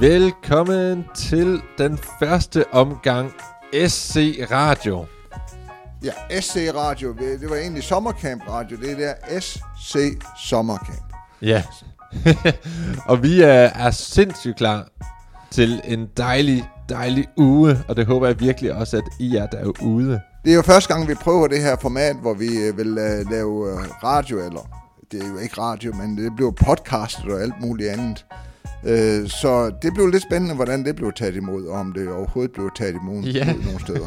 Velkommen til den første omgang SC Radio. Ja, SC Radio. Det var egentlig Sommercamp Radio. Det er der SC Sommercamp. Ja. og vi er, er sindssygt klar til en dejlig, dejlig uge, og det håber jeg virkelig også, at I er derude. Det er jo første gang, vi prøver det her format, hvor vi øh, vil uh, lave uh, radio, eller det er jo ikke radio, men det bliver podcastet og alt muligt andet. Uh, så det blev lidt spændende, hvordan det blev taget imod, og om det overhovedet blev taget imod Ja. nogle steder.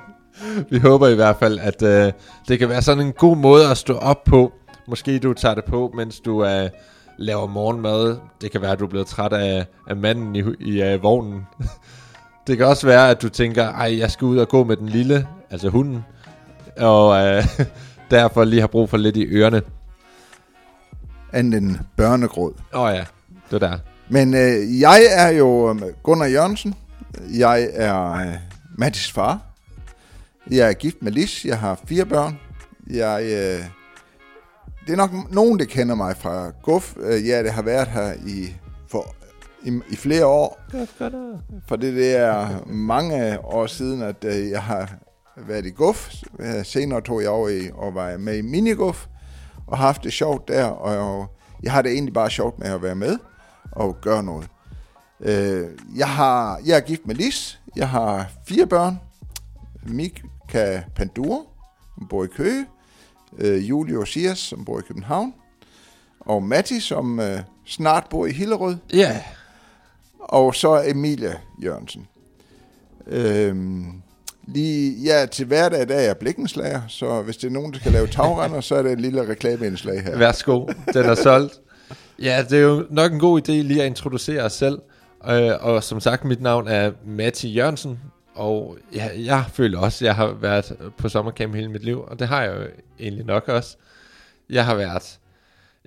Vi håber i hvert fald, at øh, det kan være sådan en god måde at stå op på. Måske du tager det på, mens du øh, laver morgenmad. Det kan være, at du er blevet træt af, af manden i, i øh, vognen. det kan også være, at du tænker, ej, jeg skal ud og gå med den lille, altså hunden. Og øh, derfor lige har brug for lidt i ørerne. Andet end børnegråd. Åh oh, ja, det der. Men øh, jeg er jo øh, Gunnar Jørgensen. Jeg er øh, Mattis far. Jeg er gift med Lis. Jeg har fire børn. Jeg, øh, det er nok nogen, der kender mig fra Guf. Øh, ja, det har været her i, for, i, i flere år. For det, det er mange år siden, at øh, jeg har været i Guf. Øh, Senere tog jeg over i, og var med i Miniguf. Og har haft det sjovt der. Og jeg har det egentlig bare sjovt med at være med og gøre noget. Jeg, har, jeg er gift med Lis. Jeg har fire børn. Mika Pandura, som bor i Køge. Øh, Julie Osias, som bor i København. Og Matti, som øh, snart bor i Hillerød. Ja, Og så Emilie Jørgensen. Øhm, lige, ja, til hverdag der er jeg blikkenslager, så hvis det er nogen, der skal lave tagrender, så er det en lille reklameindslag her. værsgo, den er solgt. Ja, det er jo nok en god idé lige at introducere os selv. Øh, og som sagt, mit navn er Matti Jørgensen, og jeg, jeg føler også, at jeg har været på sommercamp hele mit liv, og det har jeg jo egentlig nok også. Jeg har været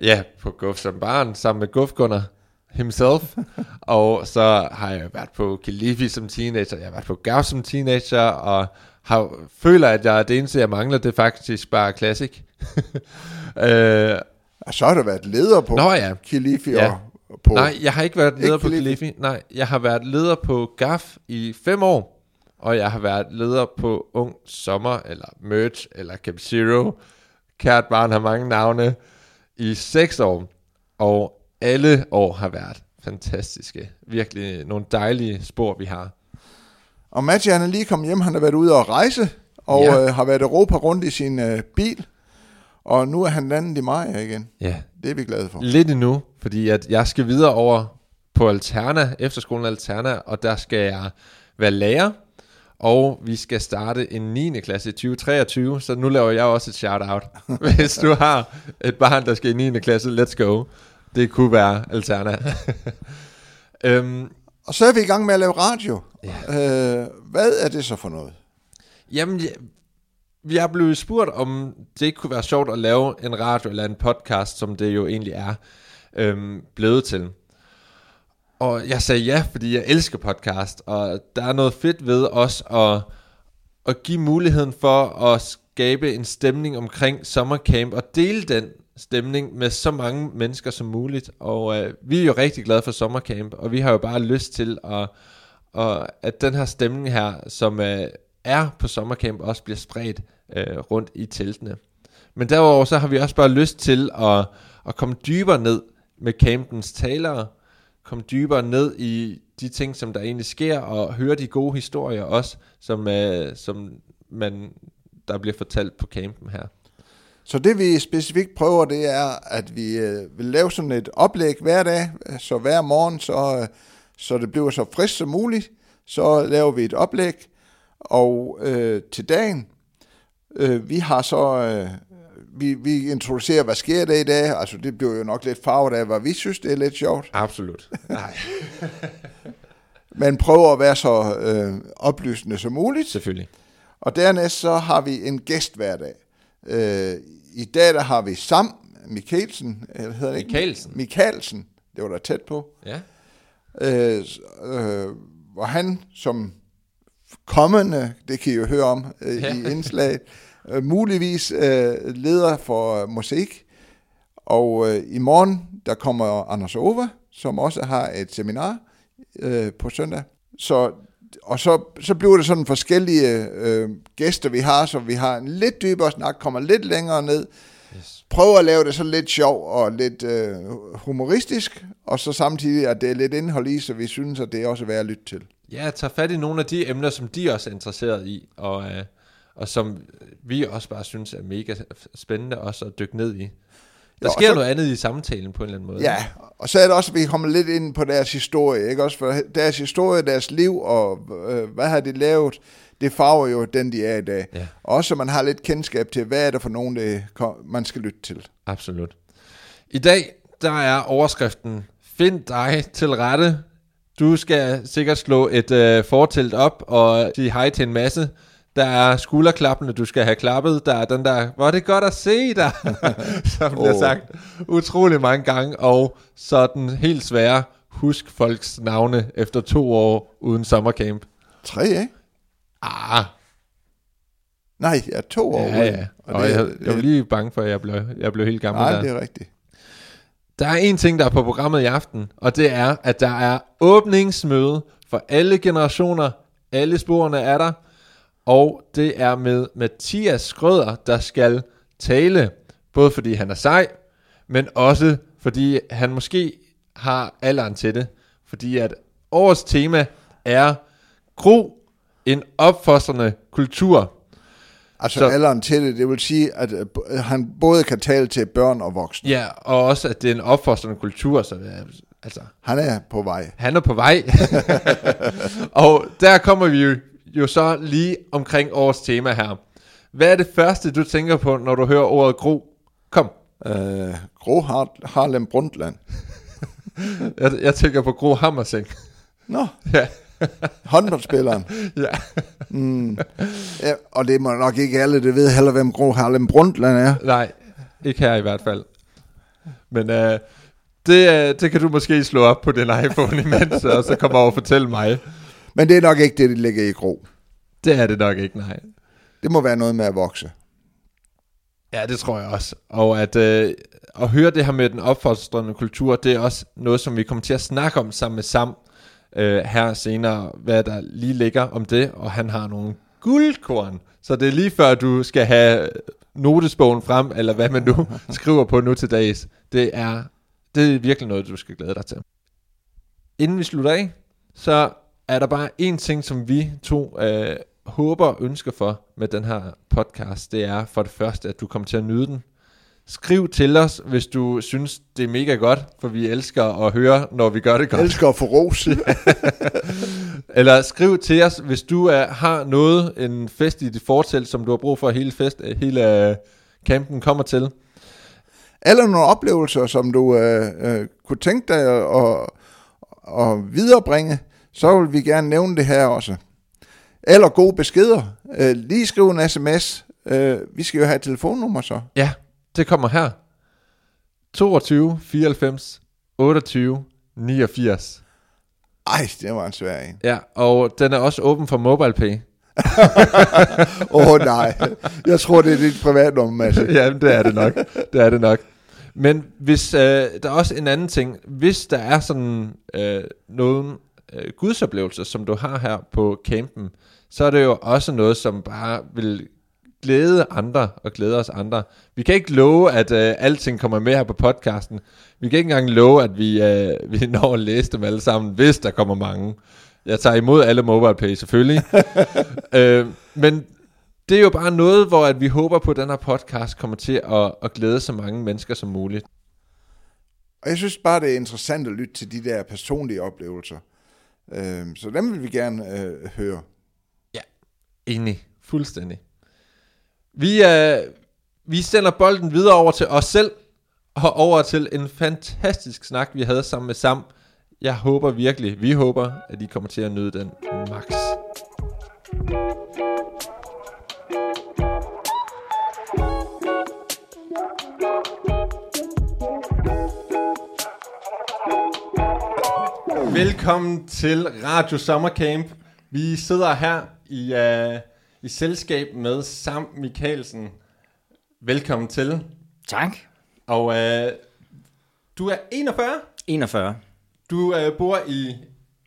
ja, på Guf som barn, sammen med Guf Gunnar himself, og så har jeg været på Kilifi som teenager, jeg har været på Gav som teenager, og har, føler, at jeg, det eneste, jeg mangler, det er faktisk bare Classic. øh, Og så har der været leder på Nå ja. Kilifi Ja. og på... Nej, jeg har ikke været leder Ikke på Kilifi? Kilifi. Nej, jeg har været leder på GAF i fem år. Og jeg har været leder på Ung Sommer, eller Merch, eller Camp Zero. Kært barn har mange navne. I seks år. Og alle år har været fantastiske. Virkelig nogle dejlige spor, vi har. Og Matti, han er lige kommet hjem, han har været ude og rejse, og Ja. øh, har været Europa rundt i sin øh, bil. Og nu er han landet i Maja igen. Ja, Det er vi glade for. lidt endnu, fordi at jeg skal videre over på Alterna, efterskolen Alterna, og der skal jeg være lærer, og vi skal starte en 9. klasse i 2023, så nu laver jeg også et shout-out. Hvis du har et barn, der skal i 9. klasse, let's go. Det kunne være Alterna. øhm, Og så er vi i gang med at lave radio. Ja. Øh, hvad er det så for noget? Jamen, jeg, jeg blevet spurgt, om det ikke kunne være sjovt at lave en radio eller en podcast, som det jo egentlig er øhm, blevet til. Og jeg sagde ja, fordi jeg elsker podcast, og der er noget fedt ved os at, at give muligheden for at skabe en stemning omkring sommercamp, og dele den stemning med så mange mennesker som muligt. Og øh, vi er jo rigtig glade for sommercamp, og vi har jo bare lyst til at, at den her stemning her, som øh, er på sommercamp, også bliver spredt øh, rundt i teltene. Men derudover så har vi også bare lyst til at, at komme dybere ned med campens talere, komme dybere ned i de ting, som der egentlig sker, og høre de gode historier også, som, øh, som man, der bliver fortalt på campen her. Så det vi specifikt prøver, det er, at vi øh, vil lave sådan et oplæg hver dag, så hver morgen, så, øh, så det bliver så frisk som muligt, så laver vi et oplæg, og øh, til dagen, øh, vi har så, øh, vi, vi introducerer, hvad sker der i dag, altså det bliver jo nok lidt farvet af, hvad vi synes, det er lidt sjovt, Absolut. Nej, men prøver at være så øh, oplysende som muligt, selvfølgelig. Og dernæst så har vi en gæst hver dag. Øh, I dag der har vi Sam Mikkelsen, eller hedder det ikke? Mikkelsen. Mikkelsen, det var der tæt på. Ja. Øh, øh, hvor han som kommende, det kan I jo høre om øh, Ja. i indslaget, øh, muligvis øh, leder for øh, musik. Og øh, i morgen, der kommer Anders Ove, som også har et seminar øh, på søndag. Så, og så, så bliver det sådan forskellige øh, gæster, vi har, så vi har en lidt dybere snak, kommer lidt længere ned, Yes. prøver at lave det så lidt sjov og lidt øh, humoristisk, og så samtidig, at det er lidt indhold i, så vi synes, at det er også værd at lytte til. Ja, tager fat i nogle af de emner, som de også er interesseret i, og, øh, og som vi også bare synes er mega spændende også at dykke ned i. Der Ja, og sker så- noget andet i samtalen på en eller anden måde. Ja, og så er det også, at vi kommer lidt ind på deres historie, ikke også? For deres historie, deres liv, og øh, hvad har de lavet, det farver jo den, de er i dag. Ja. Også så man har lidt kendskab til, hvad er det for nogen, det, man skal lytte til. Absolut. I dag, der er overskriften, find dig til rette. Du skal sikkert slå et øh, fortelt op og sige hej til en masse. Der er skulderklappene, du skal have klappet. Der er den der, hvor er det godt at se dig, som bliver sagt utrolig mange gange. Og så den helt svære, husk folks navne efter to år uden sommercamp. Tre, ikke? Ah, Nej, jeg er to år ja, ude. ja. Og jeg, jeg var lige bange for, at jeg blev, jeg blev helt gammel Nej, der. det er rigtigt. Der er en ting, der er på programmet i aften, og det er, at der er åbningsmøde for alle generationer. Alle sporene er der. Og det er med Mathias Skrøder, der skal tale. Både fordi han er sej, men også fordi han måske har alderen til det. Fordi at årets tema er Gro, en opfostrende kultur. Altså Så- alderen til det, det vil sige, at øh, han både kan tale til børn og voksne. Ja, og også at det er en opfostrende kultur, så det er, altså, Han er på vej. Han er på vej. og der kommer vi jo, jo så lige omkring årets tema her. Hvad er det første, du tænker på, når du hører ordet gro? Kom. Øh, Gro Har- Harlem Brundtland. Jeg, jeg tænker på Gro Hammerseng. Nå, ja. håndboldspilleren. ja. Mm. Ja, og det må nok ikke alle, det ved heller, hvem Gro Harlem Brundtland er. Nej, ikke her i hvert fald. Men øh, det, øh, det kan du måske slå op på din iPhone imens, og så komme over og fortælle mig. Men det er nok ikke det, det ligger i Gro. Det er det nok ikke, nej. Det må være noget med at vokse. Ja, det tror jeg også. Og at, øh, at høre det her med den opfostrende kultur, det er også noget, som vi kommer til at snakke om sammen med Sam øh, her senere, hvad der lige ligger om det, og han har nogle guldkorn. Så det er lige før, du skal have notesbogen frem, eller hvad man nu skriver på nu til dags. Det er, det er virkelig noget, du skal glæde dig til. Inden vi slutter af, så er der bare en ting, som vi to øh, håber og ønsker for med den her podcast. Det er for det første, at du kommer til at nyde den. Skriv til os, hvis du synes, det er mega godt, for vi elsker at høre, når vi gør det Jeg godt. elsker at få ros. Eller skriv til os, hvis du er, har noget, en fest i dit fortæl, som du har brug for, hele, fest, øh, hele øh, campen kommer til. Eller nogle oplevelser, som du øh, øh, kunne tænke dig at, at, at viderebringe, så vil vi gerne nævne det her også. Eller gode beskeder. Øh, lige skriv en sms. Øh, vi skal jo have et telefonnummer så. Ja, det kommer her. 22 94 28 89. Ej, det var en svær en. Ja, og den er også åben for MobilePay. Åh oh, nej, jeg tror, det er dit privatnummer, Mads. ja, det er det nok. Det er det nok. Men hvis øh, der er også en anden ting, hvis der er sådan øh, nogle øh, gudsoplevelser, som du har her på campen, så er det jo også noget, som bare vil glæde andre og glæde os andre. Vi kan ikke love, at øh, alting kommer med her på podcasten. Vi kan ikke engang love, at vi, øh, vi når at læse dem alle sammen, hvis der kommer mange. Jeg tager imod alle MobilePay selvfølgelig. øh, men det er jo bare noget, hvor at vi håber på, at den her podcast kommer til at, at glæde så mange mennesker som muligt. Og jeg synes bare, det er interessant at lytte til de der personlige oplevelser. Øh, så dem vil vi gerne øh, høre. Enig. Fuldstændig. Vi, øh, vi sender bolden videre over til os selv, og over til en fantastisk snak, vi havde sammen med Sam. Jeg håber virkelig, vi håber, at I kommer til at nyde den max. Velkommen til Radio Sommercamp. Vi sidder her i, uh, i selskab med Sam Mikkelsen. Velkommen til. Tak. Og uh, du er 41. 41. Du uh, bor i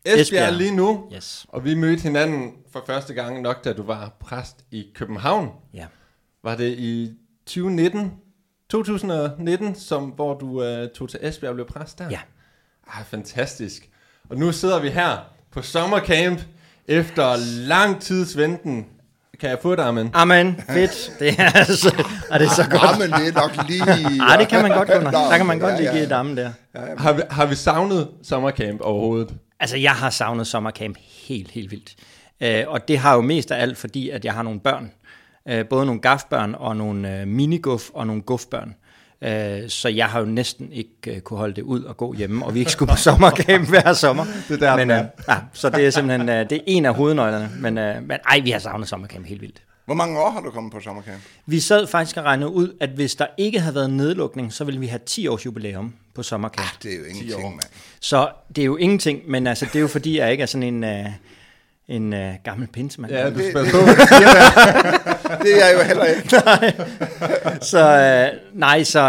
Esbjerg, Esbjerg. lige nu. Yes. Og vi mødte hinanden for første gang nok, da du var præst i København. Ja. Var det i 2019? 2019, som, hvor du uh, tog til Esbjerg og blev præst der? Ja. Ah, fantastisk. Og nu sidder vi her på sommercamp efter lang tids venten. Kan jeg få det, Amen? Amen, fedt. Det er, altså, er det så godt. Jamen, det er nok lige... Ah, det kan man godt, Gunnar. Der kan man godt ja, lige ja. give dammen der. Har vi, har vi savnet sommercamp overhovedet? Altså, jeg har savnet sommercamp helt, helt vildt. Øh, og det har jo mest af alt, fordi at jeg har nogle børn. Øh, både nogle gafbørn og nogle øh, miniguff og nogle gufbørn. Øh, så jeg har jo næsten ikke øh, kunne holde det ud og gå hjemme, og vi ikke skulle på sommercamp hver sommer. Det er der, men, øh, ja, så det er simpelthen øh, det er en af hovednøglerne. Men, øh, men ej, vi har savnet sommercamp helt vildt. Hvor mange år har du kommet på sommercamp? Vi sad faktisk og regnede ud, at hvis der ikke havde været nedlukning, så ville vi have 10 års jubilæum på sommercamp. Det er jo ingenting, mand. Så det er jo ingenting, men altså, det er jo fordi, jeg ikke er sådan en, uh, en uh, gammel pinsemand. Ja, du det- på. Det er jeg jo heller ikke. Så uh, nej, så,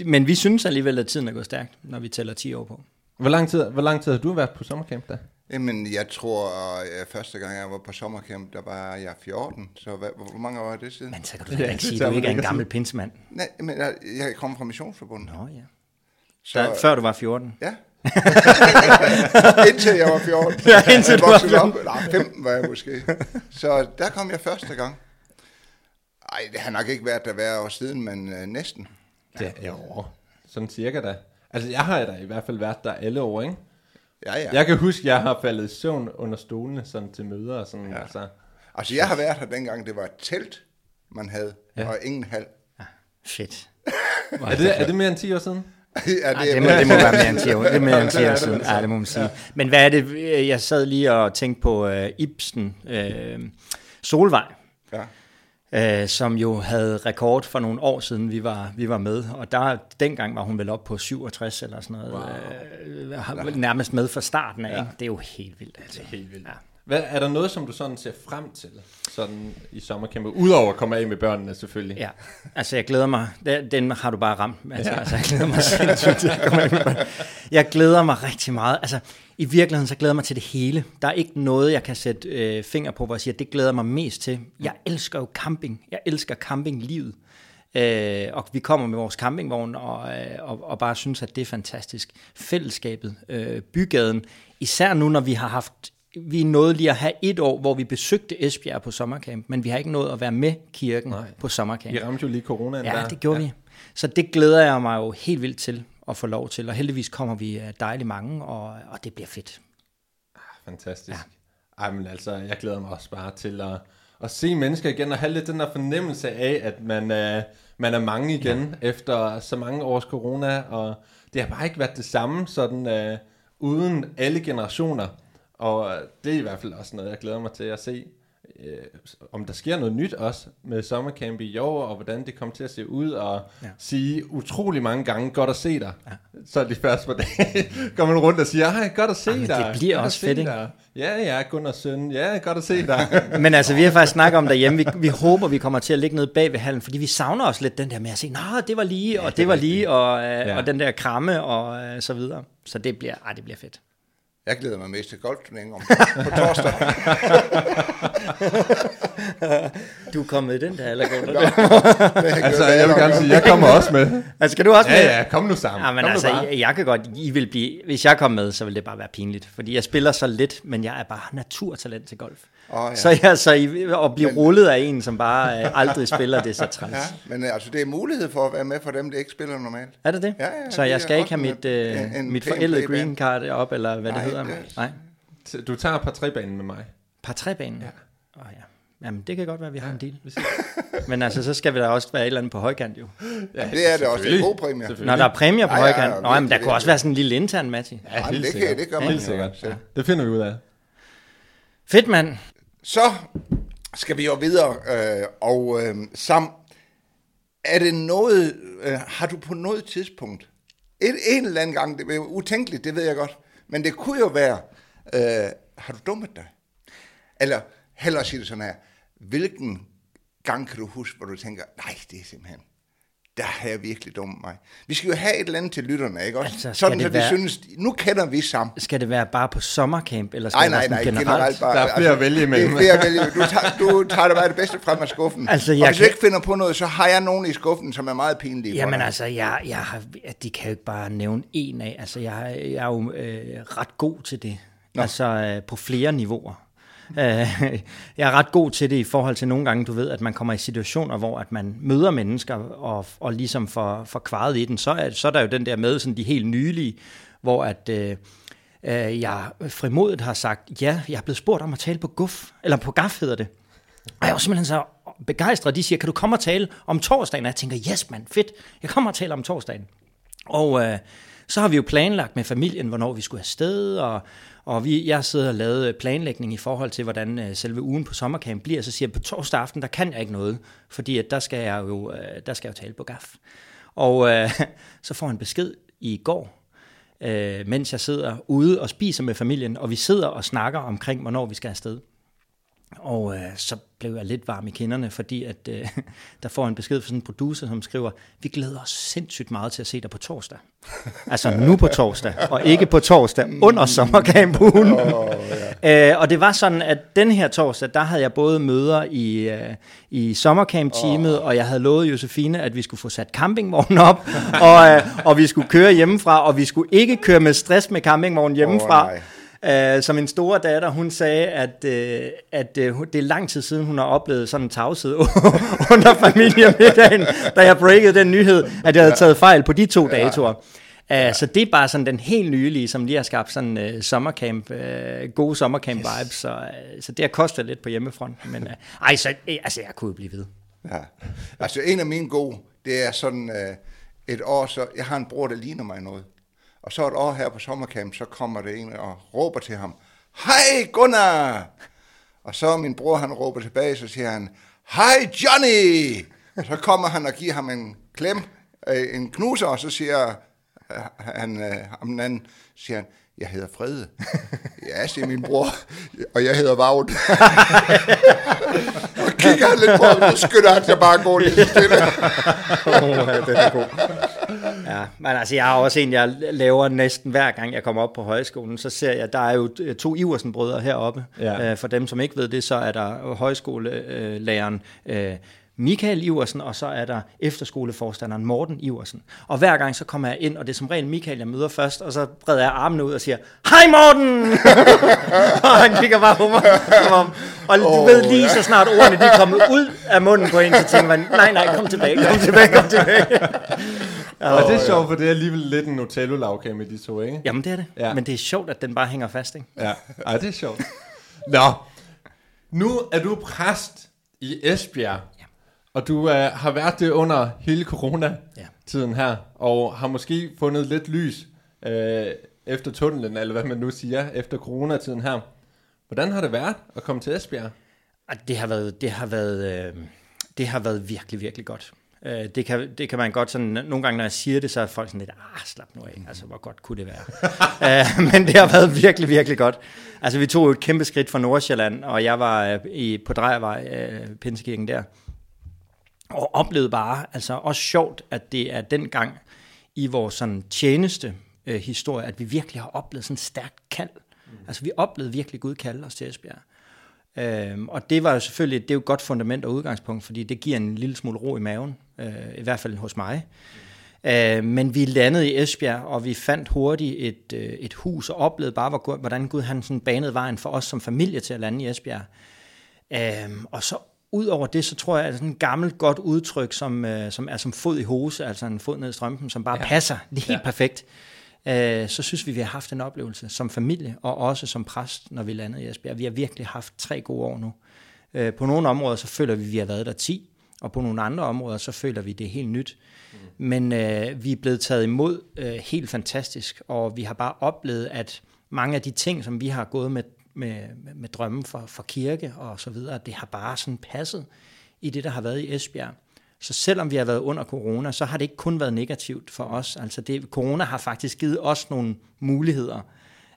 uh, men vi synes alligevel, at tiden er gået stærkt, når vi tæller 10 år på. Hvor lang, tid, hvor lang tid har du været på sommercamp da? Jamen, jeg tror, at første gang jeg var på sommercamp, der var jeg 14. Så hvad, hvor, mange år er det siden? Men så kan du det ikke sige, at du ikke er en gammel pinsemand. Nej, men jeg, jeg kom fra Missionsforbundet. Nå ja. Så, Der, før du var 14. Ja. indtil jeg var 14. Ja, indtil jeg du var voksede op. Nej, 15 var jeg måske. Så der kom jeg første gang. Ej, det har nok ikke været der hver år siden, men øh, næsten. Det er år. Sådan cirka da. Altså, jeg har da i hvert fald været der alle år, ikke? Ja, ja. Jeg kan huske, jeg har faldet i søvn under stolene sådan til møder og sådan. Ja. Altså. Altså, jeg har været her dengang, det var et telt, man havde, ja. og ingen hal. Fedt. Er, det, er det mere end 10 år siden? ja, Ej, det, må, det må være mere end 10 år, det er mere end 10 år siden. Ja, det må man sige. Men hvad er det, jeg sad lige og tænkte på uh, Ibsen, uh, Solvej, Ja. Øh, som jo havde rekord for nogle år siden, vi var, vi var med. Og der, dengang var hun vel op på 67 eller sådan noget. Wow. Øh, nærmest med fra starten af. Ja. Ikke? Det er jo helt vildt. Altså. Det er helt vildt. Ja. Hvad, er der noget, som du sådan ser frem til sådan i sommerkæmpe? Udover at komme af med børnene selvfølgelig. Ja, altså jeg glæder mig, den, har du bare ramt, altså, ja. altså jeg glæder mig sindssygt. Jeg glæder mig rigtig meget, altså i virkeligheden så glæder jeg mig til det hele. Der er ikke noget, jeg kan sætte øh, finger på, hvor jeg siger, det glæder mig mest til. Jeg elsker jo camping, jeg elsker campinglivet. Øh, og vi kommer med vores campingvogn og, øh, og, og bare synes, at det er fantastisk. Fællesskabet, øh, bygaden, især nu, når vi har haft vi nåede lige at have et år, hvor vi besøgte Esbjerg på sommercamp, men vi har ikke nået at være med kirken Nej. på sommercamp. I ramte jo lige coronaen Ja, der. det gjorde ja. vi. Så det glæder jeg mig jo helt vildt til at få lov til, og heldigvis kommer vi øh, dejligt mange, og, og det bliver fedt. Fantastisk. Ja. Ej, men altså, jeg glæder mig også bare til at, at se mennesker igen, og have lidt den der fornemmelse af, at man, er, man er mange igen, ja. efter så mange års corona, og det har bare ikke været det samme, sådan uh, uden alle generationer. Og det er i hvert fald også noget, jeg glæder mig til at se, øh, om der sker noget nyt også med sommercamp i år, og hvordan det kommer til at se ud, og ja. sige utrolig mange gange, godt at se dig. Ja. Så de første par dage går man rundt og siger, hej, godt at se Jamen, dig. det bliver godt også se fedt, ikke? Ja, ja, Gunnar søn. Ja, godt at se dig. Men altså, vi har faktisk snakket om derhjemme, vi, vi håber, vi kommer til at ligge nede bag ved hallen, fordi vi savner også lidt den der med at sige, nej, det var lige, og det var lige, og, øh, Ja. og den der kramme, og øh, så videre. Så det bliver, ej, det bliver fedt. Jeg glæder mig mest til golfturneringen om på torsdag. Du er kommet i den der, eller går altså, jeg vil gerne sige, jeg kommer også med. Altså, skal du også med? Ja, ja, kom nu sammen. Ja, men kom altså, nu bare. jeg, jeg kan godt, I vil blive, hvis jeg kom med, så ville det bare være pinligt, fordi jeg spiller så lidt, men jeg er bare naturtalent til golf. Åh, ja. Så, jeg, så I, at blive rullet af en, som bare øh, aldrig spiller, det er så træls. Ja, men øh, altså, det er mulighed for at være med for dem, der ikke spiller normalt. Er det det? Ja, ja, så det jeg skal ikke have mit, en- øh, en mit forældede green card op, eller hvad Nej, det hedder. det- Nej, Du tager par tre med mig. par træbanen. Ja. Oh, ja. Jamen, det kan godt være, at vi har en deal. Men altså, så skal vi da også være et eller andet på højkant, jo. Ja, Det er det også. Det er selvfølgelig. god præmie. Når der er præmier på Ja, ja, ja, højkant. Nå, men der virkelig, kunne også være sådan en lille intern, Matti. Ja, Jamen, helt det kan- sikkert. det gør man Helt sikkert. Ja. Det finder vi ud af. Fedt, mand. Så skal vi jo videre, øh, og øh, Sam, er det noget, øh, har du på noget tidspunkt, en, en eller anden gang, det er utænkeligt, det ved jeg godt, men det kunne jo være, øh, har du dummet dig? Eller hellere sige det sådan her. Hvilken gang kan du huske, hvor du tænker, nej, det er simpelthen, der har jeg virkelig dummet mig. Vi skal jo have et eller andet til lytterne, ikke også? Altså, sådan, være- de synes, nu kender vi sammen. Skal det være bare på sommercamp, eller skal Nej, det nej, være nej, sådan generelt, generelt? bare. Der er flere at vælge imellem. Det er flere at vælge. Du tager, du tager det bare det bedste frem af skuffen. Altså, og jeg hvis du kan- ikke finder på noget, så har jeg nogen i skuffen, som er meget pinlige for Jamen dig. altså, jeg, jeg har, de kan jo ikke bare nævne en af. Altså, jeg, jeg er jo øh, ret god til det. Nå. Altså, øh, på flere niveauer. Øh, jeg er ret god til det i forhold til nogle gange, du ved, at man kommer i situationer, hvor at man møder mennesker og, og ligesom får, får kvaret i den. Så er, så er der jo den der med, sådan de helt nylige, hvor at... Øh, øh, jeg frimodigt har sagt, ja, jeg er blevet spurgt om at tale på guf, eller på gaf hedder det. Og jeg var simpelthen så begejstret. De siger, kan du komme og tale om torsdagen? Og jeg tænker, yes mand, fedt. Jeg kommer og taler om torsdagen. Og øh, så har vi jo planlagt med familien, hvornår vi skulle afsted, og, og vi, jeg sidder og lavet øh, planlægning i forhold til, hvordan øh, selve ugen på sommercamp bliver. Så siger jeg, på torsdag aften, der kan jeg ikke noget, fordi at der, skal jeg jo, øh, der skal jeg jo tale på gaf. Og øh, så får han en besked i går, øh, mens jeg sidder ude og spiser med familien, og vi sidder og snakker omkring, hvornår vi skal afsted. Og øh, så blev jeg lidt varm i kinderne, fordi at, øh, der får en besked fra sådan en producer, som skriver, vi glæder os sindssygt meget til at se dig på torsdag. altså nu på torsdag, og ikke på torsdag under sommercampugen. Oh, ja. øh, og det var sådan, at den her torsdag, der havde jeg både møder i, øh, i sommercamp-teamet, oh. og jeg havde lovet Josefine, at vi skulle få sat campingvognen op, og, øh, og vi skulle køre hjemmefra, og vi skulle ikke køre med stress med campingvognen hjemmefra. nej. Uh, som min store datter, hun sagde, at, uh, at uh, det er lang tid siden, hun har oplevet sådan en tavshed under familiemiddagen, da jeg breakede den nyhed, at jeg havde taget fejl på de to datoer. Uh, så det er bare sådan den helt nylige, som lige har skabt sådan uh, sommercamp, uh, gode sommercamp vibes, så, uh, så det har kostet lidt på hjemmefronten, men uh, ej, så, uh, altså jeg kunne jo blive ved. Ja. Altså en af mine gode, det er sådan øh, et år, så jeg har en bror, der ligner mig noget. Og så et år her på sommercamp, så kommer det en og råber til ham, Hej Gunnar! Og så min bror, han råber tilbage, så siger han, Hej Johnny! Og så kommer han og giver ham en klem, øh, en knuser, og så siger øh, han, han, ham den anden, siger han, jeg hedder Frede. ja, siger min bror, og jeg hedder Vagn. og kigger han lidt på ham, så skynder han sig bare at gå lidt stille. oh, den er god. Ja, men altså jeg har også en, jeg laver næsten hver gang, jeg kommer op på højskolen, så ser jeg, der er jo to Iversen-brødre heroppe. Ja. Øh, for dem, som ikke ved det, så er der højskolelæreren øh, Michael Iversen, og så er der efterskoleforstanderen Morten Iversen. Og hver gang så kommer jeg ind, og det er som regel Michael, jeg møder først, og så breder jeg armene ud og siger, Hej Morten! og han kigger bare på mig. om- Og du Åh, ved lige så snart ordene de er kommet ud af munden på en, så tænker man, nej, nej, kom tilbage, kom tilbage, kom tilbage. Og det er sjovt, for det er alligevel lidt en Otello-lavkage med de to, ikke? Jamen det er det. Ja. Men det er sjovt, at den bare hænger fast, ikke? Ja, Ej, det er sjovt. Nå, nu er du præst i Esbjerg. Og du uh, har været det under hele corona-tiden her, og har måske fundet lidt lys uh, efter tunnelen, eller hvad man nu siger, efter coronatiden her. Hvordan har det været at komme til Esbjerg? Det har været, det har været, øh, det har været virkelig, virkelig godt. Øh, det, kan, det kan man godt sådan, nogle gange når jeg siger det, så er folk sådan lidt, ah, slap nu af, altså hvor godt kunne det være. øh, men det har været virkelig, virkelig godt. Altså vi tog jo et kæmpe skridt fra Nordsjælland, og jeg var øh, i, på Drejervej, øh, Pinsekirken der, og oplevede bare, altså også sjovt, at det er den gang i vores sådan tjeneste øh, historie, at vi virkelig har oplevet sådan et stærkt kald. Mm. Altså vi oplevede virkelig Gud kalde os til Esbjerg. Øhm, og det var jo selvfølgelig, det er jo et godt fundament og udgangspunkt, fordi det giver en lille smule ro i maven, øh, i hvert fald hos mig. Øh, men vi landede i Esbjerg, og vi fandt hurtigt et, øh, et hus, og oplevede bare, hvor, hvordan Gud han sådan banede vejen for os som familie til at lande i Esbjerg. Øhm, og så ud over det, så tror jeg, at sådan et gammelt godt udtryk, som, øh, som er som fod i hose, altså en fod ned i strømpen, som bare ja. passer, det er helt ja. perfekt. Øh, så synes vi, vi har haft en oplevelse som familie, og også som præst, når vi landede i Esbjerg. Vi har virkelig haft tre gode år nu. Øh, på nogle områder, så føler vi, at vi har været der 10, og på nogle andre områder, så føler vi, det er helt nyt. Mm. Men øh, vi er blevet taget imod øh, helt fantastisk, og vi har bare oplevet, at mange af de ting, som vi har gået med, med, med, med drømme for, for kirke og så videre, det har bare sådan passet i det, der har været i Esbjerg. Så selvom vi har været under corona, så har det ikke kun været negativt for os. Altså det, corona har faktisk givet os nogle muligheder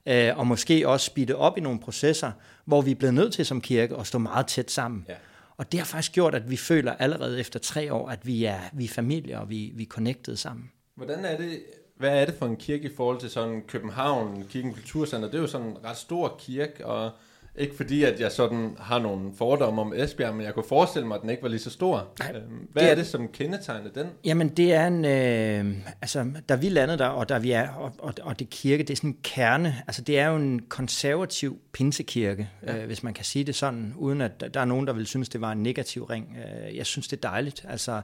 øh, og måske også speede op i nogle processer, hvor vi er blevet nødt til som kirke at stå meget tæt sammen. Ja. Og det har faktisk gjort, at vi føler allerede efter tre år, at vi er, vi er familie, og vi, vi er connected sammen. Hvordan er det, hvad er det for en kirke i forhold til sådan København, Kirken Kulturcenter? Det er jo sådan en ret stor kirke, og ikke fordi, at jeg sådan har nogle fordomme om Esbjerg, men jeg kunne forestille mig, at den ikke var lige så stor. Nej, Øhm, Hvad det er, er- det, som kendetegner den? Jamen det er en, øh, altså da vi landede der, og der vi er, og, og, og det kirke, det er sådan en kerne, altså det er jo en konservativ pinsekirke, ja. øh, hvis man kan sige det sådan, uden at der- der er nogen, der vil synes, det var en negativ ring. Øh, jeg synes, det er dejligt. Altså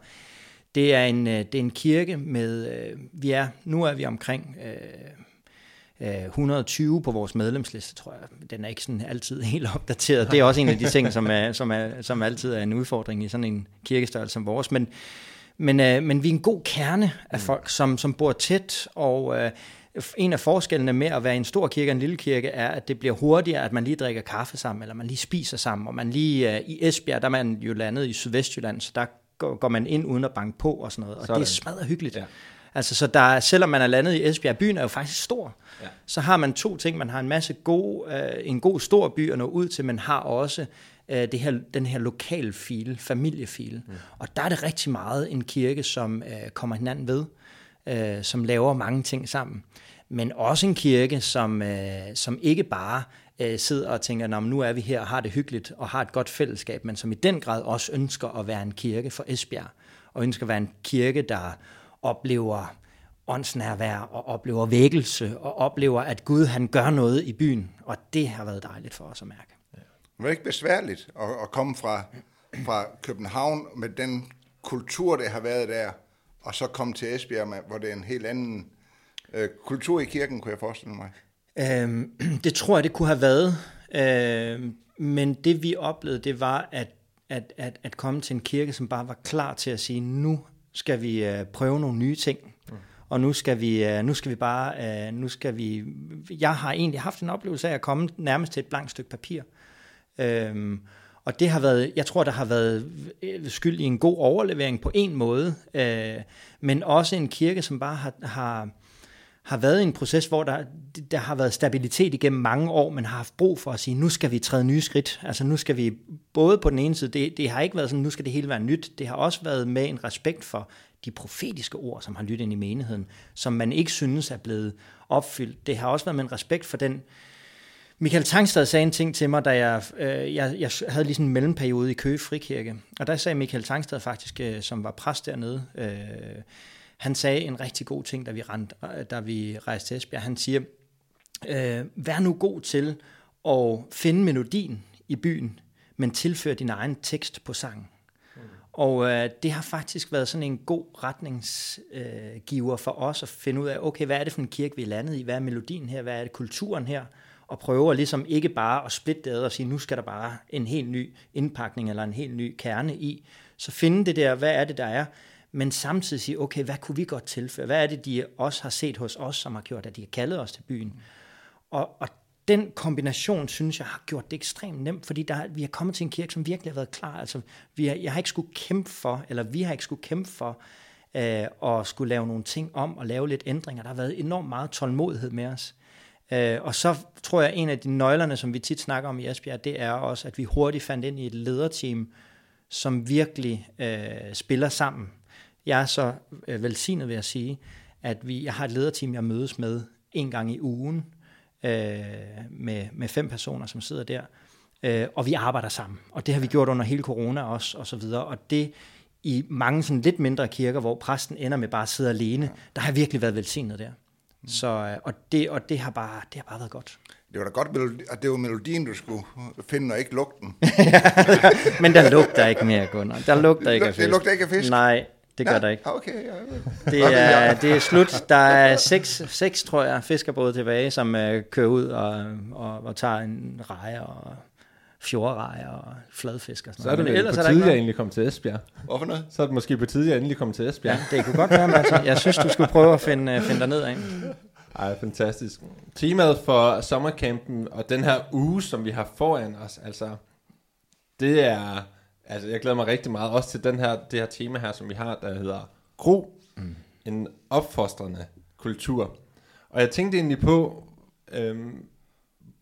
det er en, øh, det er en kirke med, øh, vi er, nu er vi omkring øh, øh, 120 på vores medlemsliste, tror jeg. Den er ikke sådan altid helt opdateret. Det er også en af de ting, som, er, som, er, som altid er en udfordring i sådan en kirkestørrelse som vores. Men, men, øh, men vi er en god kerne af folk, som, som bor tæt, og øh, en af forskellene med at være en stor kirke og en lille kirke er, at det bliver hurtigere, at man lige drikker kaffe sammen, eller man lige spiser sammen, og man lige øh, i Esbjerg, der er man jo landet i Sydvestjylland, så der går, går man ind uden at banke på og sådan noget, og Sådan. det er smadret hyggeligt. Ja. Altså, så der, er- selvom man er landet i Esbjerg, byen er jo faktisk stor, Ja. så har man to ting. Man har en masse god, øh, en god stor by at nå ud til, men har også øh, det her, den her lokal fil, familiefil. Mm. Og der er det rigtig meget en kirke, som øh, kommer hinanden ved, øh, som laver mange ting sammen. Men også en kirke, som, øh, som ikke bare øh, sidder og tænker, at nu er vi her og har det hyggeligt og har et godt fællesskab, men som i den grad også ønsker at være en kirke for Esbjerg, og ønsker at være en kirke, der oplever åndsnærvær og oplever vækkelse og oplever, at Gud han gør noget i byen. Og det har været dejligt for os at mærke. Det var ikke besværligt at, at komme fra, fra København med den kultur, der har været der, og så komme til Esbjerg, hvor det er en helt anden øh, kultur i kirken, kunne jeg forestille mig. Øhm, det tror jeg, det kunne have været. Øhm, men det vi oplevede, det var at, at, at, at komme til en kirke, som bare var klar til at sige, nu skal vi øh, prøve nogle nye ting. Mm. Og nu skal vi, øh, nu skal vi bare, øh, nu skal vi, jeg har egentlig haft en oplevelse af at komme nærmest til et blankt stykke papir. Øhm, og det har været, jeg tror, der har været øh, skyld i en god overlevering på en måde, øh, men også en kirke, som bare har, har, har været i en proces, hvor der, der har været stabilitet igennem mange år, men har haft brug for at sige, nu skal vi træde nye skridt. Altså nu skal vi både på den ene side, det, det har ikke været sådan, nu skal det hele være nyt. Det har også været med en respekt for de profetiske ord, som har lyttet ind i menigheden, som man ikke synes er blevet opfyldt. Det har også været med en respekt for den Michael Tangstad sagde en ting til mig, da jeg, øh, jeg, jeg havde lige sådan en mellemperiode i Køge Frikirke. Og der sagde Michael Tangstad faktisk, øh, som var præst dernede, øh, han sagde en rigtig god ting, da vi, rent, da vi rejste til Esbjerg. Han siger, øh, vær nu god til at finde melodien i byen, men tilfør din egen tekst på sangen. Mm. Og øh, det har faktisk været sådan en god retningsgiver øh, for os at finde ud af, okay, hvad er det for en kirke, vi er landet i? Hvad er melodien her? Hvad er det kulturen her? Og prøver ligesom ikke bare at splitte det ad og sige, nu skal der bare en helt ny indpakning eller en helt ny kerne i. Så finde det der, hvad er det, der er? Men samtidig sige, okay, hvad kunne vi godt tilføre? Hvad er det, de også har set hos os, som har gjort, at de har kaldet os til byen? Og, og den kombination, synes jeg, har gjort det ekstremt nemt, fordi der, vi er kommet til en kirke, som virkelig har været klar. Altså, vi har, jeg har ikke skulle kæmpe for, eller vi har ikke skulle kæmpe for, øh, at skulle lave nogle ting om og lave lidt ændringer. Der har været enormt meget tålmodighed med os. Øh, og så tror jeg, at en af de nøglerne, som vi tit snakker om i Esbjerg, det er også, at vi hurtigt fandt ind i et lederteam, som virkelig øh, spiller sammen. Jeg er så øh, velsignet ved at sige, at vi, jeg har et lederteam, jeg mødes med en gang i ugen, øh, med, med fem personer, som sidder der, øh, og vi arbejder sammen. Og det har vi gjort under hele corona også, og så videre. Og det i mange sådan lidt mindre kirker, hvor præsten ender med bare at sidde alene, der har virkelig været velsignet der. Så, øh, og, det, og det har bare, det har bare været godt. Det var da godt, at det var melodien, du skulle finde, og ikke lugten. Men der lugter ikke mere, Gunnar. Der lugter ikke af Det fisk. lugter ikke af fisk? Nej, det gør der ikke. Okay, ja, ja. Det er, det er slut. Der er seks, seks tror jeg, fiskerbåde tilbage, som uh, kører ud og, og, og tager en reje og fjordreje og fladfisk og sådan Så er det ellers på er der tide, jeg noget. egentlig kom til Esbjerg. Hvorfor noget? Så er det måske på tide, jeg endelig kom til Esbjerg. Ja, det kunne godt være, Martin. Jeg synes, du skulle prøve at finde, uh, finde dig ned af. Ej, fantastisk. Temaet for sommercampen og den her uge, som vi har foran os, altså, det er, altså jeg glæder mig rigtig meget også til den her, det her tema her, som vi har, der hedder Gro, mm. en opfostrende kultur. Og jeg tænkte egentlig på, øhm,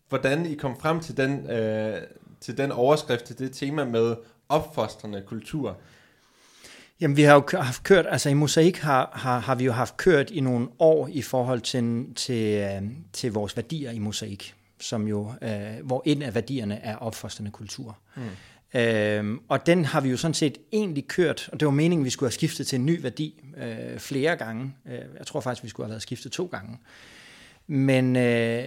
hvordan I kom frem til den, øh, til den overskrift, til det tema med opfostrende kultur. Jamen, vi har jo haft kørt, altså i Mosaik har, har, har vi jo haft kørt i nogle år i forhold til, til, øh, til vores værdier i Mosaik, som jo, øh, hvor en af værdierne er opfostrende kultur. Mm. Øhm, og den har vi jo sådan set egentlig kørt, og det var meningen, vi skulle have skiftet til en ny værdi øh, flere gange. Øh, jeg tror faktisk, vi skulle have været skiftet to gange. Men, øh,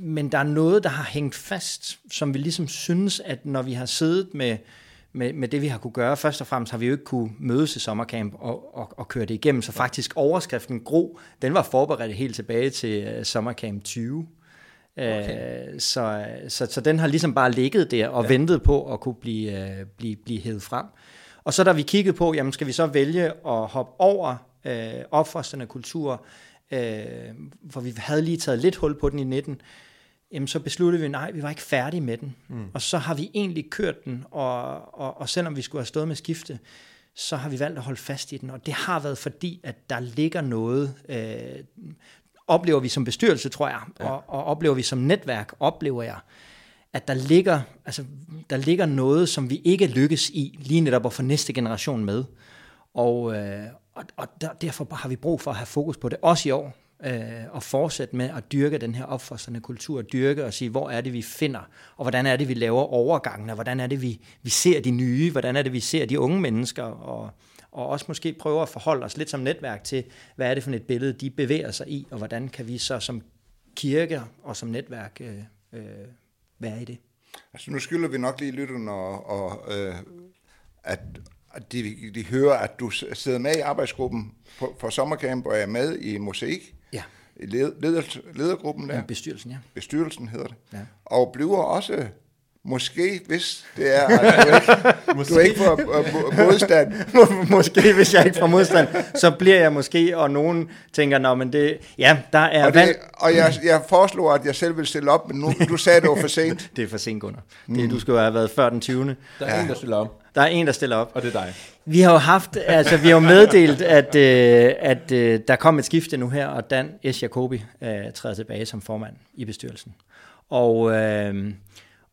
men der er noget, der har hængt fast, som vi ligesom synes, at når vi har siddet med, med, med det, vi har kunne gøre, først og fremmest har vi jo ikke kunne mødes i sommercamp og, og, og køre det igennem, så faktisk overskriften Gro, den var forberedt helt tilbage til øh, sommercamp 20. Okay. Øh, så, så, så den har ligesom bare ligget der og ja. ventet på at kunne blive, uh, blive, blive hævet frem. Og så da vi kiggede på, jamen skal vi så vælge at hoppe over uh, opfostrende kultur, uh, for vi havde lige taget lidt hul på den i 19, jamen så besluttede vi, nej, vi var ikke færdige med den. Mm. Og så har vi egentlig kørt den, og, og, og selvom vi skulle have stået med skifte, så har vi valgt at holde fast i den, og det har været fordi, at der ligger noget, øh, oplever vi som bestyrelse, tror jeg, ja. og, og oplever vi som netværk, oplever jeg, at der ligger, altså, der ligger noget, som vi ikke lykkes i, lige netop at få næste generation med. Og, øh, og, og der, derfor har vi brug for at have fokus på det, også i år, øh, og fortsætte med at dyrke den her opfostrende kultur, dyrke og sige, hvor er det, vi finder, og hvordan er det, vi laver overgangen, og hvordan er det, vi, vi ser de nye, hvordan er det, vi ser de unge mennesker, og, og også måske prøve at forholde os lidt som netværk til, hvad er det for et billede, de bevæger sig i, og hvordan kan vi så som kirke og som netværk øh, øh, være i det. Altså nu skylder vi nok lige lytterne, og, og øh, at, at de, de hører, at du sidder med i arbejdsgruppen for, for sommercamp og er med i Mosaik. Ja. I led, leder, ledergruppen der. Bestyrelsen, ja. Bestyrelsen hedder det. Ja. Og bliver også Måske, hvis det er, at du ikke, du ikke får uh, modstand. måske, hvis jeg ikke får modstand, så bliver jeg måske, og nogen tænker, nå, men det, ja, der er og, det, og jeg, jeg foreslår, at jeg selv vil stille op, men nu, du sagde, det var for sent. det er for sent, Gunnar. Det, du skulle have været før den 20. Der er ja. en, der stiller op. Der er en, der stiller op. Og det er dig. Vi har jo haft, altså vi har jo meddelt, at, øh, at øh, der kom et skifte nu her, og Dan S. Jacobi øh, træder tilbage som formand i bestyrelsen. Og... Øh,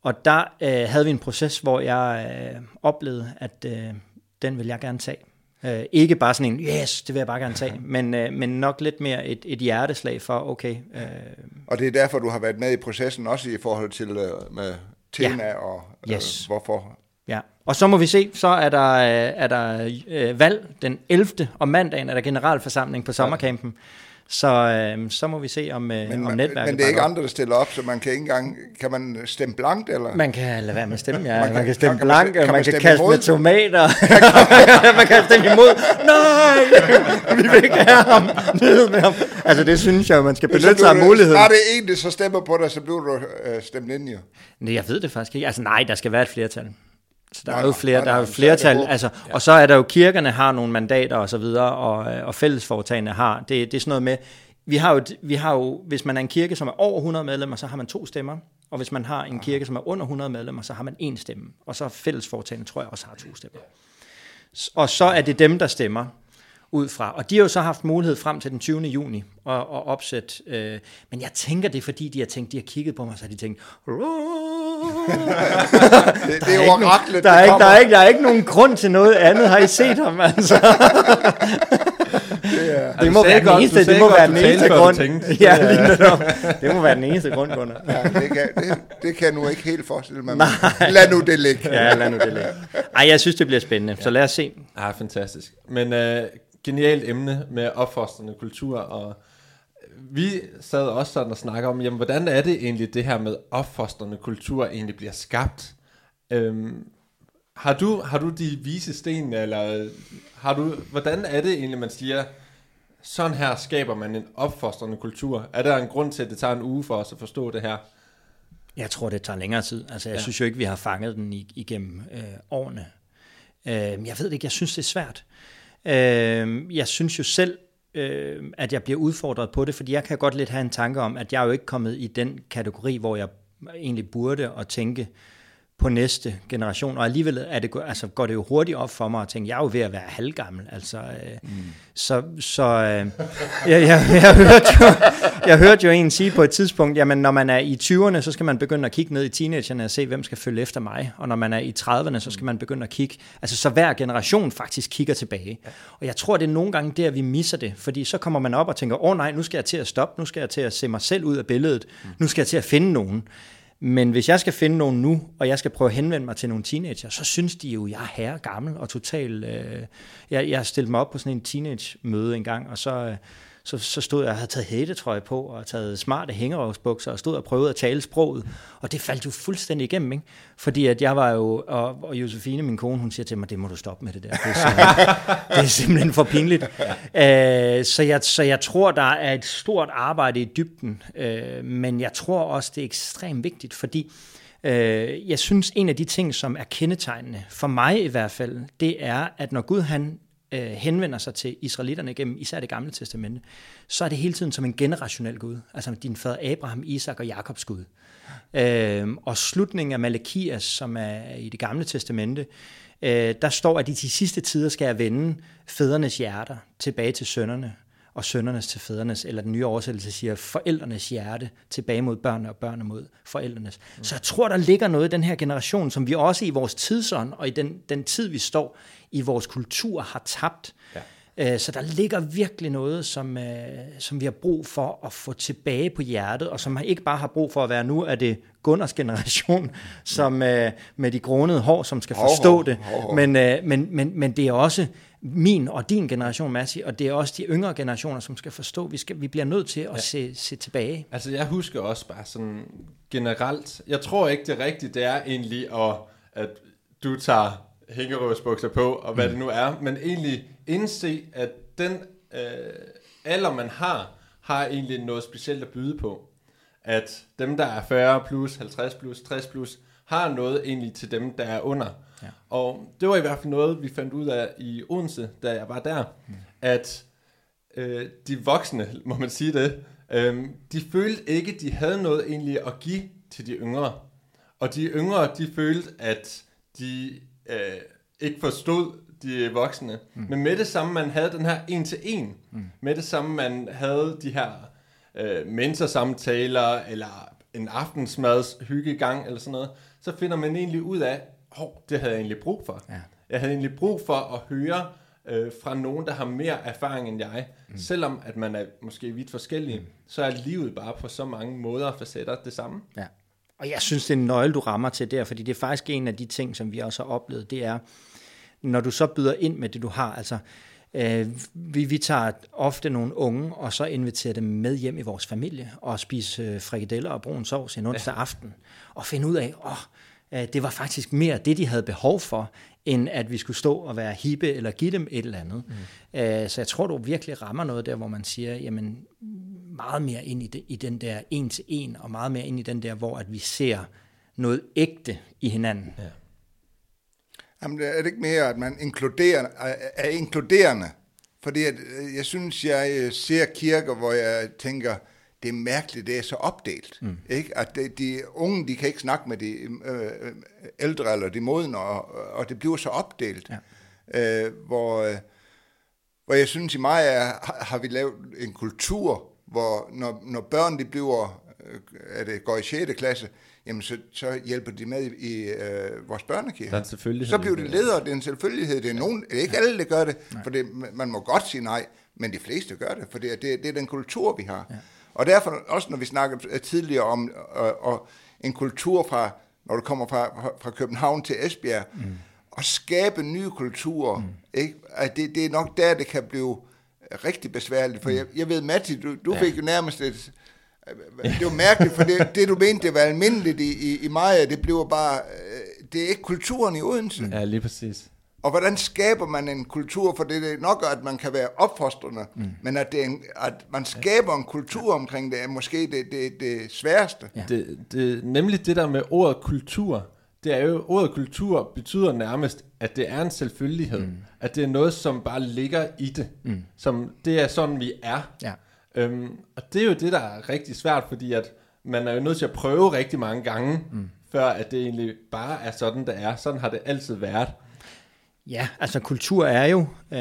og der øh, havde vi en proces, hvor jeg øh, oplevede, at øh, den vil jeg gerne tage. Øh, ikke bare sådan en, yes, det vil jeg bare gerne tage, men, øh, men nok lidt mere et, et hjerteslag for, okay. Øh, og det er derfor, du har været med i processen, også i forhold til øh, med tema ja. og øh, yes. hvorfor. Ja, og så må vi se, så er der, øh, er der øh, valg den 11. om mandagen, er der generalforsamling på sommerkampen. Ja. Så, øh, så må vi se, om, øh, men, om netværket Men det er ikke andre, der stiller op, så man kan ikke engang... Kan man stemme blankt, eller? Man kan lade være med at stemme, ja. man, kan, man kan stemme blankt, man, kan, man, kan kaste imod? med tomater. man kan stemme imod. Nej, vi vil ikke have ham. Ned med ham. Altså, det synes jeg, man skal benytte sig af muligheden. Når det er en, der så stemmer på dig, så bliver du øh, stemt ind, jo. Nej, jeg ved det faktisk ikke. Altså, nej, der skal være et flertal. Så der nej, er jo flere, nej, der er jo flertal, altså, ja. og så er der jo, kirkerne har nogle mandater og så videre, og, øh, og fællesforetagene har, det, det er sådan noget med, vi har, jo, vi har jo, hvis man er en kirke, som er over 100 medlemmer, så har man to stemmer, og hvis man har en kirke, som er under 100 medlemmer, så har man en stemme, og så fællesforetagene, tror jeg også har to stemmer. Og så er det dem, der stemmer ud fra. Og de har jo så haft mulighed frem til den 20. juni at, at opsætte. Øh, men jeg tænker, det er fordi, de har tænkt, de har kigget på mig, så har de tænkt... det, det er jo ret der, er ikke, der, er ikke, der er ikke nogen grund til noget andet. Har I set ham, altså? det, er, det må være den eneste, det må være den eneste grund. Ja, det må være den eneste grund, Gunnar. Ja, det, kan, det, det kan jeg nu ikke helt forestille mig. Lad nu det ligge. Ja, lad nu det ligge. Ej, jeg synes, det bliver spændende, så lad os se. Ja, fantastisk. Men øh, genialt emne med opfostrende kultur, og vi sad også sådan og snakker om, jamen, hvordan er det egentlig, det her med opfostrende kultur egentlig bliver skabt? Øhm, har, du, har du de vise sten, eller har du, hvordan er det egentlig, man siger, sådan her skaber man en opfostrende kultur? Er der en grund til, at det tager en uge for os at forstå det her? Jeg tror, det tager længere tid. Altså, jeg ja. synes jo ikke, vi har fanget den igennem øh, årene. Øh, jeg ved det ikke, jeg synes, det er svært. Øh, jeg synes jo selv, øh, at jeg bliver udfordret på det, fordi jeg kan godt lidt have en tanke om, at jeg er jo ikke kommet i den kategori, hvor jeg egentlig burde at tænke på næste generation, og alligevel er det, altså, går det jo hurtigt op for mig at tænke, jeg er jo ved at være halvgammel, altså, øh, mm. så, så øh, jeg, jeg, jeg, hørte jo, jeg hørte jo en sige på et tidspunkt, jamen når man er i 20'erne, så skal man begynde at kigge ned i teenagerne og se, hvem skal følge efter mig, og når man er i 30'erne, så skal man begynde at kigge, altså så hver generation faktisk kigger tilbage, og jeg tror, det er nogle gange der, vi misser det, fordi så kommer man op og tænker, åh oh, nej, nu skal jeg til at stoppe, nu skal jeg til at se mig selv ud af billedet, nu skal jeg til at finde nogen, men hvis jeg skal finde nogen nu, og jeg skal prøve at henvende mig til nogle teenager, så synes de jo, at jeg er herre gammel og total... Øh, jeg, jeg stillet mig op på sådan en teenage-møde en gang, og så... Øh, så, så stod jeg og havde taget hættetrøje på, og taget smarte hængerøvsbukser, og stod og prøvede at tale sproget, og det faldt jo fuldstændig igennem, ikke? Fordi at jeg var jo, og, og Josefine, min kone, hun siger til mig, det må du stoppe med det der, det er simpelthen, det er simpelthen for pinligt. Uh, så, jeg, så jeg tror, der er et stort arbejde i dybden, uh, men jeg tror også, det er ekstremt vigtigt, fordi uh, jeg synes, en af de ting, som er kendetegnende, for mig i hvert fald, det er, at når Gud han øh, henvender sig til israelitterne gennem især det gamle testamente, så er det hele tiden som en generationel Gud. Altså din fader Abraham, Isak og Jakobs Gud. Øh, og slutningen af Malakias, som er i det gamle testamente, øh, der står, at i de sidste tider skal jeg vende fædrenes hjerter tilbage til sønnerne, og sønnernes til fædrenes, eller den nye oversættelse siger, forældrenes hjerte tilbage mod børnene og børnene mod forældrenes. Mm. Så jeg tror, der ligger noget i den her generation, som vi også i vores tidsånd og i den, den tid, vi står i vores kultur, har tabt. Ja. Øh, så der ligger virkelig noget, som, øh, som vi har brug for at få tilbage på hjertet, og som ikke bare har brug for at være nu, er det Gunners generation, som øh, med de grånede hår, som skal forstå hov, det. Hov, hov. Men, men, men, men det er også min og din generation, Massi, og det er også de yngre generationer, som skal forstå, vi, skal, vi bliver nødt til at ja. se, se tilbage. Altså jeg husker også bare sådan generelt, jeg tror ikke det rigtige, det er egentlig, at, at du tager hængerøvsbukser på, og hvad mm. det nu er, men egentlig indse, at den øh, alder, man har, har egentlig noget specielt at byde på. At dem, der er 40 plus, 50 plus, 60 plus, har noget egentlig til dem, der er under. Ja. Og det var i hvert fald noget, vi fandt ud af i Odense, da jeg var der, mm. at øh, de voksne, må man sige det, øh, de følte ikke, de havde noget egentlig at give til de yngre. Og de yngre, de følte, at de øh, ikke forstod de voksne. Mm. Men med det samme, man havde den her en til en, mm. med det samme, man havde de her øh, mentorsamtaler, eller en aftensmads hyggegang, eller sådan noget, så finder man egentlig ud af, hov, det havde jeg egentlig brug for. Ja. Jeg havde egentlig brug for at høre øh, fra nogen, der har mere erfaring end jeg. Mm. Selvom at man er måske vidt forskellige, mm. så er livet bare på så mange måder og facetter det samme. Ja. Og jeg synes, det er en nøgle, du rammer til der, fordi det er faktisk en af de ting, som vi også har oplevet, det er, når du så byder ind med det, du har, altså, øh, vi, vi tager ofte nogle unge, og så inviterer dem med hjem i vores familie, og spise øh, frikadeller og brun sovs en onsdag ja. aften, og finde ud af, åh, øh, det var faktisk mere det, de havde behov for, end at vi skulle stå og være hippe eller give dem et eller andet. Mm. Øh, så jeg tror, du virkelig rammer noget der, hvor man siger, jamen meget mere ind i, i den der en til en, og meget mere ind i den der, hvor at vi ser noget ægte i hinanden. Ja. Jamen, er det ikke mere, at man inkluderer, er inkluderende? Fordi at, øh, jeg synes, jeg øh, ser kirker, hvor jeg tænker, det er mærkeligt, det er så opdelt. Mm. Ikke? At de, de unge, de kan ikke snakke med de øh, ældre eller de modne, og, og det bliver så opdelt. Ja. Øh, hvor, øh, hvor jeg synes, i mig er, har vi lavet en kultur, hvor når, når børn de bliver, er det går i 6. klasse, jamen så, så hjælper de med i, øh, vores børnekirke. er selvfølgelig så bliver det ledere, det er en selvfølgelighed. Det er, nogen, det er ikke alle, der gør det, nej. for det, man må godt sige nej, men de fleste gør det, for det, det, det er den kultur, vi har. Ja. Og derfor, også når vi snakkede tidligere om og, og en kultur fra, når du kommer fra, fra København til Esbjerg, mm. og skabe nye kulturer, mm. ikke? At det, det er nok der, det kan blive rigtig besværligt. For mm. jeg, jeg ved, Matti, du, du ja. fik jo nærmest et... Det var mærkeligt, for det, det du mente, det var almindeligt i, i, i Maja, det bliver bare... Øh, det er ikke kulturen i Odense. Ja, lige præcis. Og hvordan skaber man en kultur, for det er nok, at man kan være opfostrende, mm. men at, det er en, at man skaber en kultur omkring det, er måske det, det, det sværeste. Ja. Det, det, nemlig det der med ordet kultur, det er jo, ordet kultur betyder nærmest, at det er en selvfølgelighed. Mm. At det er noget, som bare ligger i det. Mm. Som, det er sådan, vi er. Ja. Øhm, og det er jo det, der er rigtig svært, fordi at man er jo nødt til at prøve rigtig mange gange, mm. før at det egentlig bare er sådan, det er. Sådan har det altid været. Ja, altså kultur er jo, øh,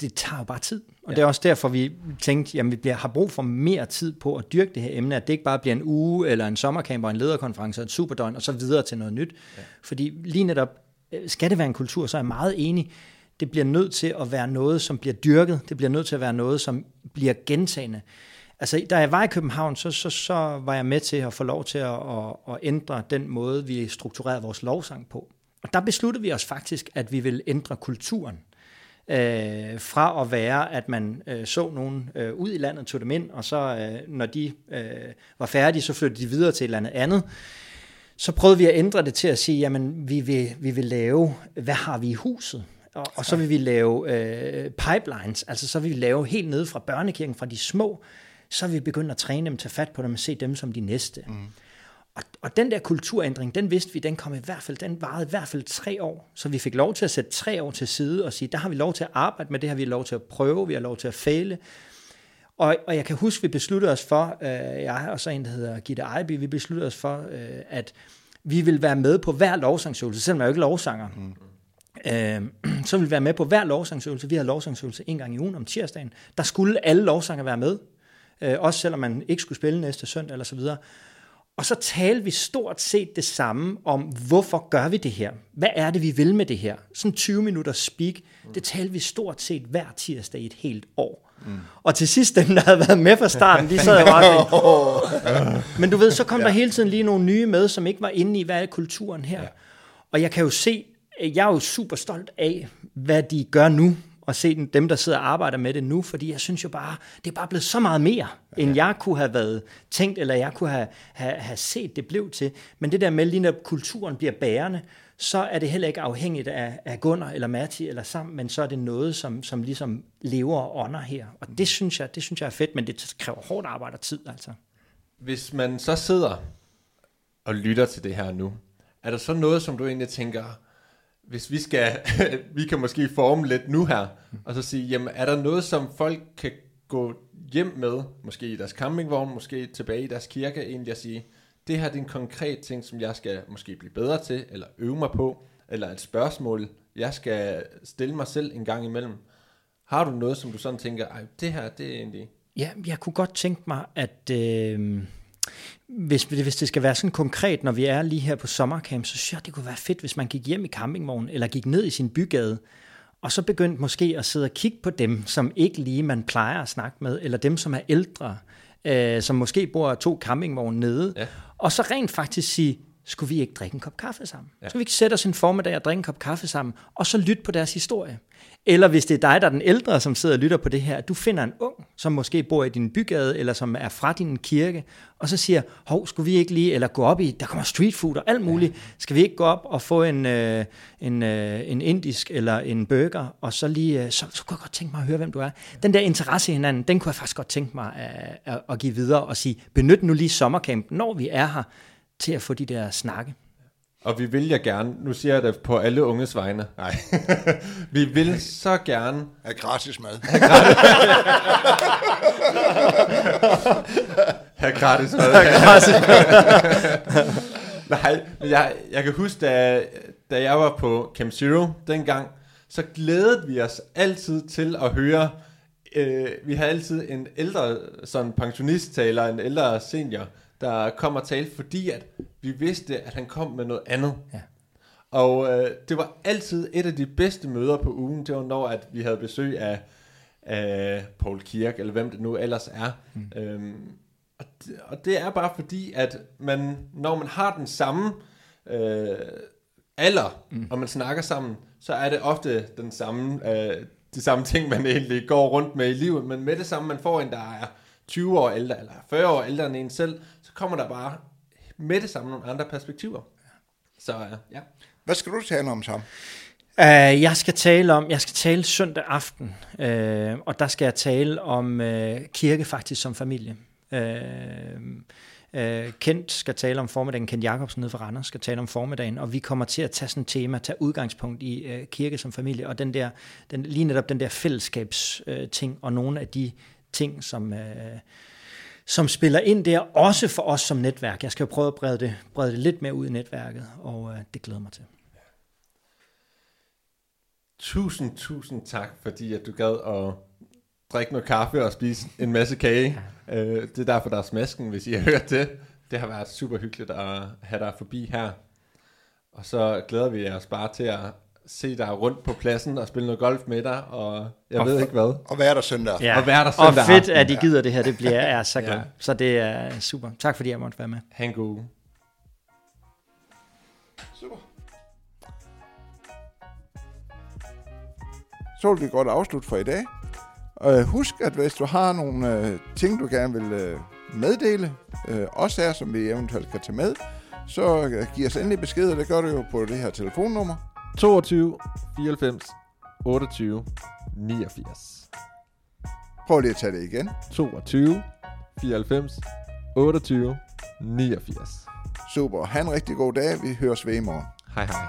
det tager jo bare tid. Og ja. det er også derfor, vi tænkte, jamen vi bliver, har brug for mere tid på at dyrke det her emne, at det ikke bare bliver en uge, eller en sommercamp, og en lederkonference, og et superdøgn, og så videre til noget nyt. Ja. Fordi lige netop, øh, skal det være en kultur, så er jeg meget enig, det bliver nødt til at være noget, som bliver dyrket. Det bliver nødt til at være noget, som bliver gentagende. Altså, da jeg var i København, så, så, så var jeg med til at få lov til at, at, at ændre den måde, vi strukturerede vores lovsang på. Og der besluttede vi os faktisk, at vi ville ændre kulturen. Øh, fra at være, at man øh, så nogen øh, ud i landet, tog dem ind, og så øh, når de øh, var færdige, så flyttede de videre til et eller andet andet. Så prøvede vi at ændre det til at sige, jamen vi vil, vi vil lave, hvad har vi i huset? Og, og så vil vi lave øh, pipelines, altså så vil vi lave helt nede fra børnekirken, fra de små, så vil vi begynde at træne dem, tage fat på dem og se dem som de næste. Mm. Og, og den der kulturændring, den vidste vi, den kom i hvert fald, den varede i hvert fald tre år. Så vi fik lov til at sætte tre år til side og sige, der har vi lov til at arbejde med det, har vi lov til at prøve, vi har lov til at fæle. Og, og jeg kan huske, vi besluttede os for, øh, jeg og så en, der hedder Gitte Ejby, vi besluttede os for, øh, at vi vil være med på hver lovsangsøvelse, selvom jeg er jo ikke lovsanger. Mm. Øh, så vil vi være med på hver lovsangsøvelse. Vi har lovsangsøvelse en gang i ugen om tirsdagen. Der skulle alle lovsanger være med, øh, også selvom man ikke skulle spille næste søndag eller så videre. Og så talte vi stort set det samme om, hvorfor gør vi det her? Hvad er det, vi vil med det her? Sådan 20 minutter speak, det talte vi stort set hver tirsdag i et helt år. Mm. Og til sidst, dem der havde været med fra starten, de sad jo bare Men du ved, så kom ja. der hele tiden lige nogle nye med, som ikke var inde i, hvad er kulturen her? Ja. Og jeg kan jo se, jeg er jo super stolt af, hvad de gør nu at se dem, der sidder og arbejder med det nu, fordi jeg synes jo bare, det er bare blevet så meget mere, ja. end jeg kunne have været tænkt, eller jeg kunne have, have, have set, det blev til. Men det der med, lige når kulturen bliver bærende, så er det heller ikke afhængigt af, af Gunnar eller Matti eller sammen, men så er det noget, som, som ligesom lever og ånder her. Og det synes, jeg, det synes jeg er fedt, men det kræver hårdt arbejde og tid, altså. Hvis man så sidder og lytter til det her nu, er der så noget, som du egentlig tænker, hvis vi skal, vi kan måske forme lidt nu her, og så sige, jamen er der noget, som folk kan gå hjem med, måske i deres campingvogn, måske tilbage i deres kirke, egentlig at sige, det her det er en konkret ting, som jeg skal måske blive bedre til, eller øve mig på, eller et spørgsmål, jeg skal stille mig selv en gang imellem. Har du noget, som du sådan tænker, ej, det her, det er egentlig... Ja, jeg kunne godt tænke mig, at... Øh hvis, hvis det skal være sådan konkret, når vi er lige her på sommercamp, så synes jeg, det kunne være fedt, hvis man gik hjem i campingvognen, eller gik ned i sin bygade, og så begyndte måske at sidde og kigge på dem, som ikke lige man plejer at snakke med, eller dem, som er ældre, øh, som måske bor to campingvogne nede, ja. og så rent faktisk sige, skulle vi ikke drikke en kop kaffe sammen? Ja. Skulle vi ikke sætte os en formiddag og drikke en kop kaffe sammen, og så lytte på deres historie? Eller hvis det er dig, der er den ældre, som sidder og lytter på det her, du finder en ung, som måske bor i din bygade, eller som er fra din kirke, og så siger, hov, skulle vi ikke lige, eller gå op i, der kommer street food og alt muligt, ja. skal vi ikke gå op og få en, øh, en, øh, en indisk eller en burger, og så lige, øh, så, så kunne jeg godt tænke mig at høre, hvem du er. Den der interesse i hinanden, den kunne jeg faktisk godt tænke mig at, at, at give videre og sige, benyt nu lige sommercamp, når vi er her, til at få de der snakke. Og vi vil ja gerne, nu siger jeg det på alle unges vegne, nej, vi vil så gerne... Have gratis mad. Have gratis mad. Have gratis mad. nej, men jeg, jeg kan huske, da, da jeg var på Camp Zero dengang, så glædede vi os altid til at høre, øh, vi havde altid en ældre sådan pensionist eller en ældre senior, der kom og talte, fordi at vi vidste, at han kom med noget andet. Ja. Og øh, det var altid et af de bedste møder på ugen, det var når, at vi havde besøg af, af Paul Kirk, eller hvem det nu ellers er. Mm. Øhm, og, det, og det er bare fordi, at man, når man har den samme øh, alder, mm. og man snakker sammen, så er det ofte den samme, øh, de samme ting, man egentlig går rundt med i livet, men med det samme, man får en, der er 20 år ældre, eller 40 år ældre end en selv, kommer der bare med det samme nogle andre perspektiver. Så ja. Hvad skal du tale om, Tom? Uh, jeg skal tale om, jeg skal tale søndag aften, uh, og der skal jeg tale om uh, kirke faktisk som familie. Uh, uh, Kent skal tale om formiddagen, Kent Jacobsen nede fra Randers skal tale om formiddagen, og vi kommer til at tage sådan et tema, tage udgangspunkt i uh, kirke som familie, og den der, den, lige netop den der fællesskabsting, uh, og nogle af de ting, som, uh, som spiller ind der, også for os som netværk. Jeg skal jo prøve at brede det, brede det lidt mere ud i netværket, og øh, det glæder mig til. Tusind, tusind tak, fordi at du gad at drikke noget kaffe og spise en masse kage. Ja. Øh, det er derfor, der er smasken, hvis I har hørt det. Det har været super hyggeligt at have dig forbi her. Og så glæder vi os bare til at se dig rundt på pladsen og spille noget golf med dig, og jeg og ved ikke hvad. Og være der søndag. Ja. Og være der søndag Og fedt, aften. at I gider det her, det bliver jeg er så glad. Ja. Så det er super. Tak fordi jeg måtte være med. Ha' en god uge. Super. Så vil vi godt afslutte for i dag. Og husk, at hvis du har nogle øh, ting, du gerne vil øh, meddele, øh, også her, som vi eventuelt kan tage med, så øh, giv os endelig besked, og det gør du jo på det her telefonnummer. 22, 94, 28, 89. Prøv lige at tage det igen. 22, 94, 28, 89. Super. Ha' en rigtig god dag. Vi høres ved i morgen. Hej hej.